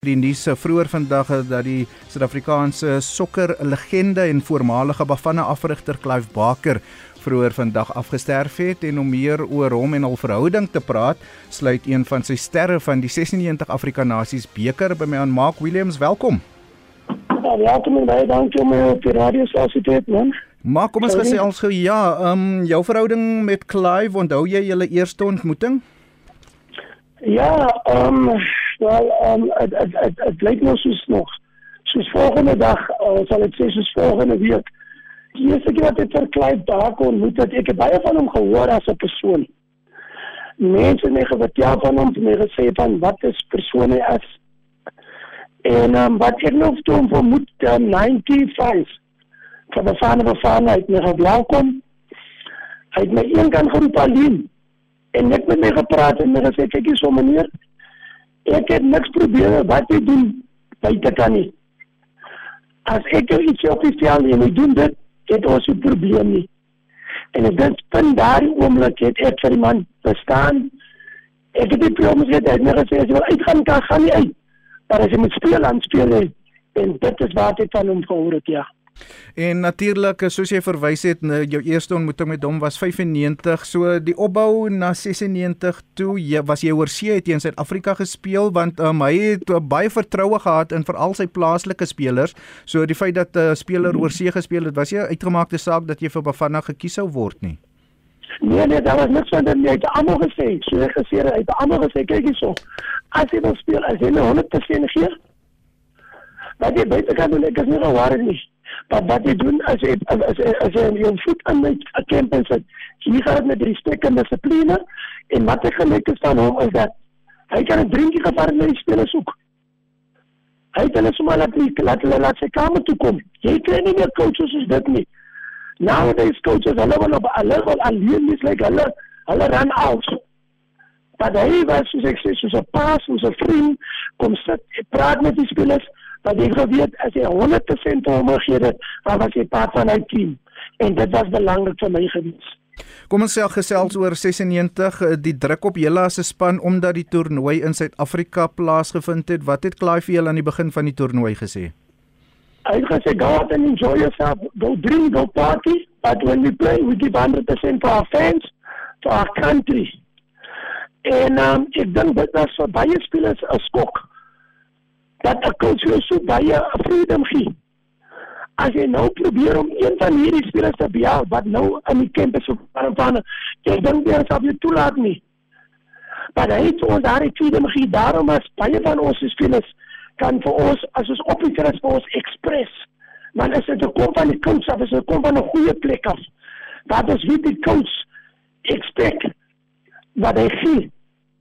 Die nuus vroeër vandag dat die Suid-Afrikaanse sokker legende en voormalige Bafana afrigter Clive Barker vroeër vandag afgesterf het en om meer oor hom en al verhouding te praat, sluit een van sy sterre van die 96 Afrika Nasies beker by my aan Mark Williams. Welkom. Ja, welkom en baie dankie om op die radio stasie te wees. Maar kom ons gesels gou ja, ehm um, jou verhouding met Clive, onthou jy julle eerste ontmoeting? Ja, ehm um, wel ehm um, het het het, het lyk nou soos nog soos volgende dag uh, sal dit sê soos volgende week die eerste keer wat ek vir Clive daar kon moet dat ek baie van hom gehoor as 'n persoon. Mense het my vertel van hom het my gesê van wat is persoon hy is. En um, wat ek nog toe vermoed uh, 95 van die van die van uit my welkom hy het my een kan geroep alleen en net met my gepraat en my gesê kyk hier so meneer ek het niks probeer wat jy doen buite kan nie. As ek iets op die veld en doen dit, het ons 'n probleem nie. En ek dink van daardie oomblik het ek vir die man verstaan. Ek het die probleme gehad, hy het my gesê as jy wil uitgaan kan, gaan nie uit. Maar as jy moet speel, dan speel jy. En dit is wat ek van hom gehoor het, ja. En natuurlik soos jy verwys het, nou, jou eerste ontmoeting met hom was 95. So die opbou na 96 toe, jy was jy oor see het jy in Suid-Afrika gespeel want um, hy het uh, baie vertroue gehad in veral sy plaaslike spelers. So die feit dat 'n uh, speler oor see gespeel het, was jy uitgemaakte saak dat jy vir Bafana gekies sou word nie. Nee nee, daar was niks van dit. Hy het almal gesê, so hy gesê hy het almal gesê kyk hierso. As jy wil speel, as jy 100% gee, dan jy beter kan doen ek is nie waar nie. Maar wat jy doen as jy as as, as jy jou voet aan my campus sit, hier gaan met respek en dissipline en wat ek gelukkig is van hom is dat hy kan 'n drinkie gevaar met die spelers soek. Hy het hulle sommer laat laat hulle laat sy kamer toe kom. Jy kry nie meer coaches soos dit nie. Nowadays coaches hulle wil op hulle wil alleen is like hulle hulle run out. Maar hy was soos ek sê soos 'n paas, soos 'n vriend, kom sit, praat met die spelers dat ek geweet as jy 100% hom gegee het, dan was jy part van hy team en dit was belangrik vir my gewees. Kom ons sê gesels oor 96 eh, die druk op julle as 'n span omdat die toernooi in Suid-Afrika plaasgevind het. Wat het Clive vir julle aan die begin van die toernooi gesê? Hy het gesê go out and enjoy yourself. Go drink, go party, but when we play we give 100% for our fans, for our country. En um, ek dink dit was vir baie spelers 'n skok dat 'n jou so baie freedom gee. As jy nou probeer om een van hierdie spelers te behaal wat nou in die kampus op Paramana, jy dink jy sal jy toelaat nie. Maar hy het ons daar die freedom gee daarom as baie van ons spelers kan vir ons as ons op die kras vir ons express. Maar as dit kom van die coach af, as dit kom van 'n goeie plek af, dat is wie die coach expect wat hy gee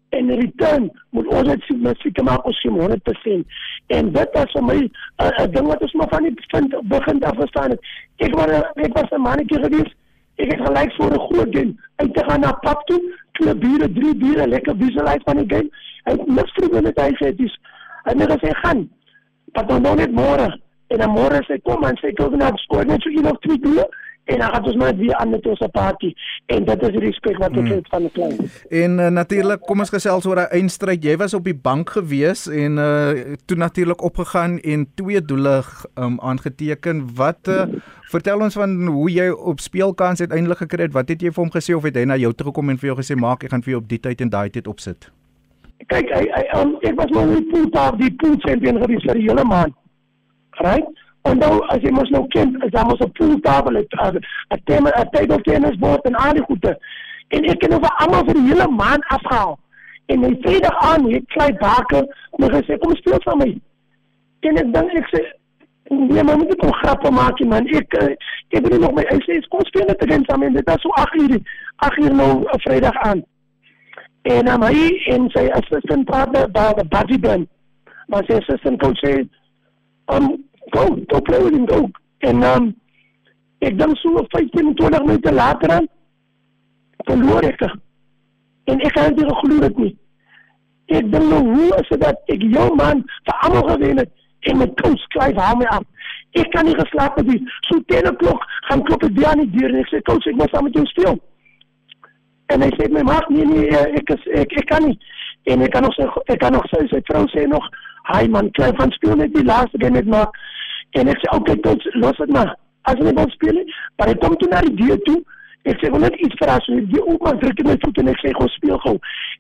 en return moet ons met seker maak ons sien 100% en dit was vir my 'n uh, uh, ding wat ons maar van die vind begin af verstaan het. Ek was ek was 'n mannetjie gewees ek het gelyk vir 'n groot game uit te gaan na pap toe. Twee biere drie biere lekker visualize van die game. Het niks probeer met hy sê dis het net gesê gaan maar dan dan net môre? En dan môre sê kom en sê ek wil net skoor net so of twee biere en dan gaan ons maar weer aan met ons party en dit is respek wat ek hmm. het van die klein. En uh, natuurlik kom ons gesels oor 'n eindstryd. Jy was op die bank gewees en uh toe natuurlik opgegaan en twee doele um aangeteken. Wat uh, vertel ons van hoe jy op speelkans uiteindelik gekry het? Wat het jy vir hom gesê of het hy na jou toe gekom en vir jou gesê maak ek gaan vir jou op die tyd en daai tyd opsit? Kyk, hy, hy um, ek was nog nie pool daar die pool champion gewees vir die hele maand. Right? En nou as jy mos nou ken, is daar mos 'n pooltafel, 'n 'n 'n table tennis bord en al die goede. En ek het nou vir almal vir die hele maand afgehaal. En my Vrydag aan, ek kry baker, my gesê kom speel saam met my. En ek dink ek sê Nee, maar moet ek kom grappe maak, man. Ek eh, ek het nog my hy sê kom speel net teen saam en dit is so 8 uur. 8 uur nou 'n eh, Vrydag aan. En dan hy en sy assistant partner by the buddy band. Maar sy assistant coach sê, "Um go, go play with him, go. En um, ek dink so 15, 20 minute later dan verloor ek. En ek kan dit glo dit nie. Ek dink nou hoe is dit dat ek jou man vir almal gewen het en my coach skryf hom af. Ek kan nie geslaap het nie. So 10 o'clock gaan klop weer aan die deur en ek sê coach ek moet saam met jou speel. En hy sê my maak nie nee ek is ek, ek kan nie. En ek kan nog ek kan nog sê sy vrou sê nog, "Hi man, kry van speel net die laaste game net maar." En ek sê, "Oké, okay, tot los dit maar. As jy wil speel, maar ek kom toe na die deur toe Ek sê wil net iets vir as jy die ouma druk my voet en ek sê gou speel gou.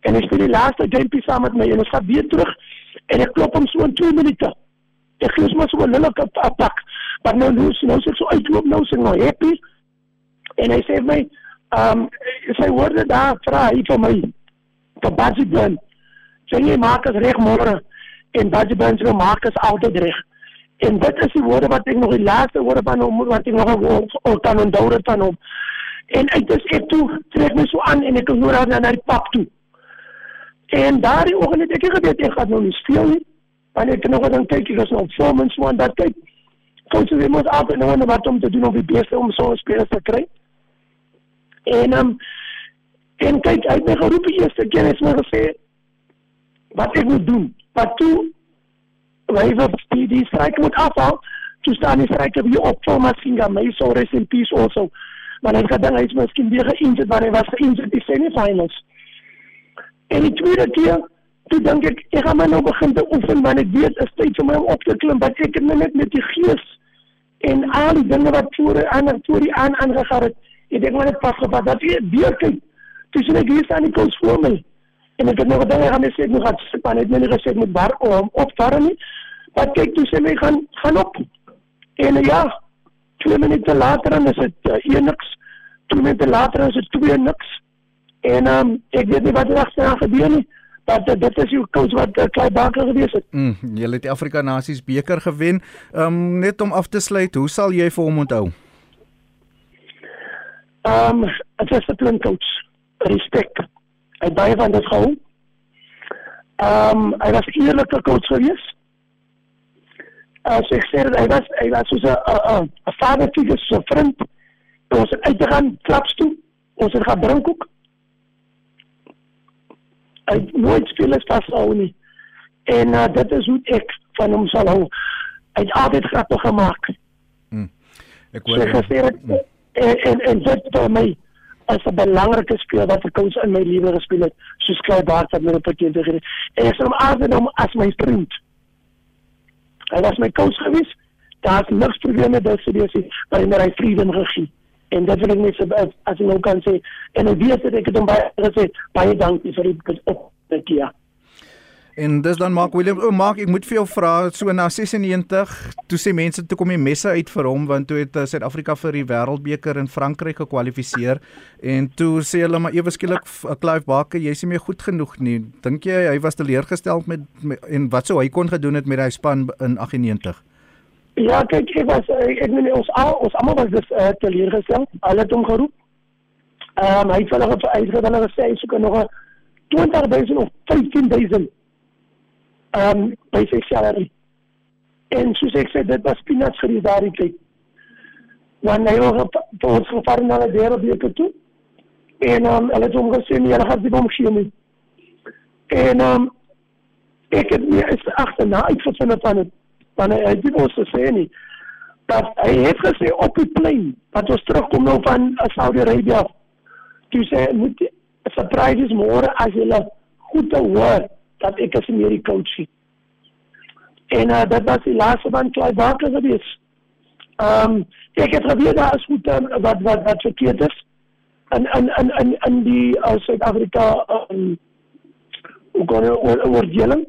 En ek speel die laaste game saam met my en ons gaan weer terug en ek klop hom so in 2 minute. Ek gee hom so 'n lelike pak. Maar nou nou nou sê so uitloop nou sê nou happy. En hy sê my um, sy woorde daar vra hy vir my. Vir Basie Ben. Sê jy maak as reg môre en Basie Ben sê maak as altyd reg. En dit is die woorde wat ek nog die laaste woorde van hom wat ek nog kan onthou van hom. En ek dis ek toe trek my so aan en ek hoor haar na die pap toe. En daardie oggend het ek geweet ek gaan nou nie speel nie. Want ek het nog dan kyk ek was nog voor mens so aan dat kyk. Coach we moet af en nou wat om te doen om die beste om so 'n speler te kry. En um, en kyk uit my geroep die eerste keer het my gesê wat ek moet doen. Wat toe Wij die, die strijd moet afhalen. Toen staan die weer op voor Massinga. Mij zo rest in peace also maar het gedink hy is miskien weer geïnjerd maar hy was geïnjerd in die semifinals. En die tweede keer, toe dink ek ek gaan my nou begin te oefen want ek weet is tyd vir my om op te klim wat ek net met die gees en al die dinge wat voor aan voor die aan aangegaan het. Ek dink maar net pas gevat dat jy weer kyk. Dis net hier staan die kos voor my. En ek het nog gedink ek gaan net sê ek moet gaan sit maar net nie gesê ek moet bar om op bar nie. Wat kyk toe sê my gaan gaan op. En ja, twee minute later dan is dit uh, een niks. Twee minute later is dit twee niks. En ehm um, ek weet nie wat regtig gebeur nie. Dat uh, dit is jou coach wat uh, Klein Baker gewees het. Mm, jy het die Afrika Nasies beker gewen. Ehm um, net om af te sluit, hoe sal jy vir hom onthou? Ehm um, as 'n discipline coach, respek. Hy baie van dit gehou. Ehm um, hy was 'n eerlike coach geweest. As ek sê hy was hy was so 'n 'n vader figuur so vriend. Ons het uitgegaan klaps toe. Ons het gaan drink ook. Hy nooit spelers vashou nie. En uh, dit is hoe ek van hom sal hou. Hy het altyd grappe gemaak hmm. ek hoor so, hmm. en, en en dit vir my as 'n belangrike speler wat ek kous in my lewe gespeel het soos Klaai Baart wat met 'n pakket gereed en ek sal hom aanneem as my vriend Hy was my coach gewees. Daar's niks probleme daar sou wees maar hy het my freedom gegee. En dit wil ek net as, as ek nou kan sê en ek weet dat ek dit hom baie gesê baie dankie vir die opmerking. En dis dan Mark Williams. O, Mark, ek moet vir jou vra, so na 96, toe sê mense toe kom die messe uit vir hom want toe het uh, Suid-Afrika vir die Wêreldbeker in Frankryk gekwalifiseer en toe sê hulle maar ewe skielik uh, Clive Barker, jy's nie meer goed genoeg nie. Dink jy hy was teleurgestel met, met en wat sou hy kon gedoen het met hy span in 98? Ja, kyk, ek was ek meen ons al ons almal was dus uh, teleurgestel. Hulle het hom geroep. Ehm um, hy het hulle uitgedagte gesê hy soek nog 'n 20000 of 15000 ehm um, by sy salary. En soos ek sê, dit was peanuts vir die daardie tyd. Want hy was vir ons gevaar na die derde week toe. En um, hulle het hom gesê nie, hulle gaan die bom skiem nie. En um, ek het nie eens agterna uitgevind van het, want hy het nie ons gesê nie. Dat hy het gesê op die plein, wat ons terugkom nou van Saudi-Arabië. Toe sê moet 'n surprise is môre as jy goed te hoor dat ek as meer die coach sien. En uh, dat was die laaste van Clive Barker gewees. Ehm um, ek het probeer daar as goed um, wat wat wat verkeerd is. En en en en in die uh, Suid-Afrika ehm um, gaan oor oordeling.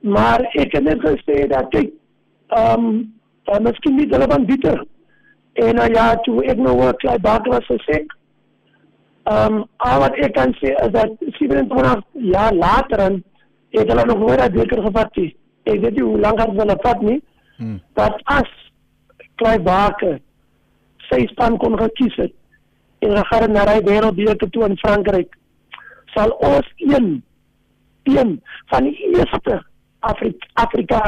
Maar ek het net gesê dat ek ehm um, uh, miskien nie hulle van bitter. En uh, ja, toe ek nou oor Clive Barker was gesê. Ehm um, al wat ek kan sê is dat 27 jaar later en het hulle nog nooit beter gevat nie. Ek weet nie hoe lank het hulle vat nie. Hmm. Dat as Clive Barker sy span kon gekies het en hulle gaan na die wêreldbeker toe in Frankryk sal ons een een van die eerste Afrika Afrika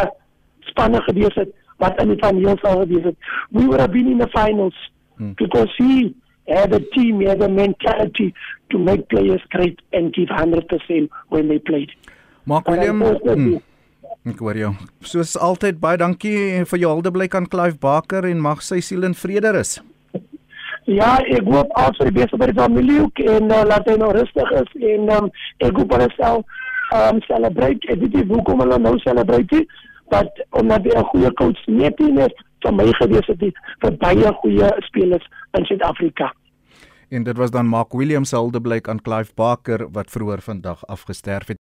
spanne gewees het wat in die finale sou gewees het. We would have been in the finals hmm. because he had a team, he had a mentality to make players great and give 100% when they played. Maak William mm, Ek hoor jou. Soos altyd baie dankie vir jou huldeblyk aan Clive Baker en mag sy siel in vrede rus. Ja, ek hoop al sy beste by die familie ook en uh, laat hy nou rustig is en um, ek hoop hulle sal um ehm, celebrate. Ek weet nie hoekom hulle nou celebrate nie, want omdat hy 'n goeie coach net nie is vir my gewees het nie, vir baie goeie spelers in Suid-Afrika. En dit was dan Mark Williams se huldeblyk aan Clive Barker wat vroeër vandag afgesterf het.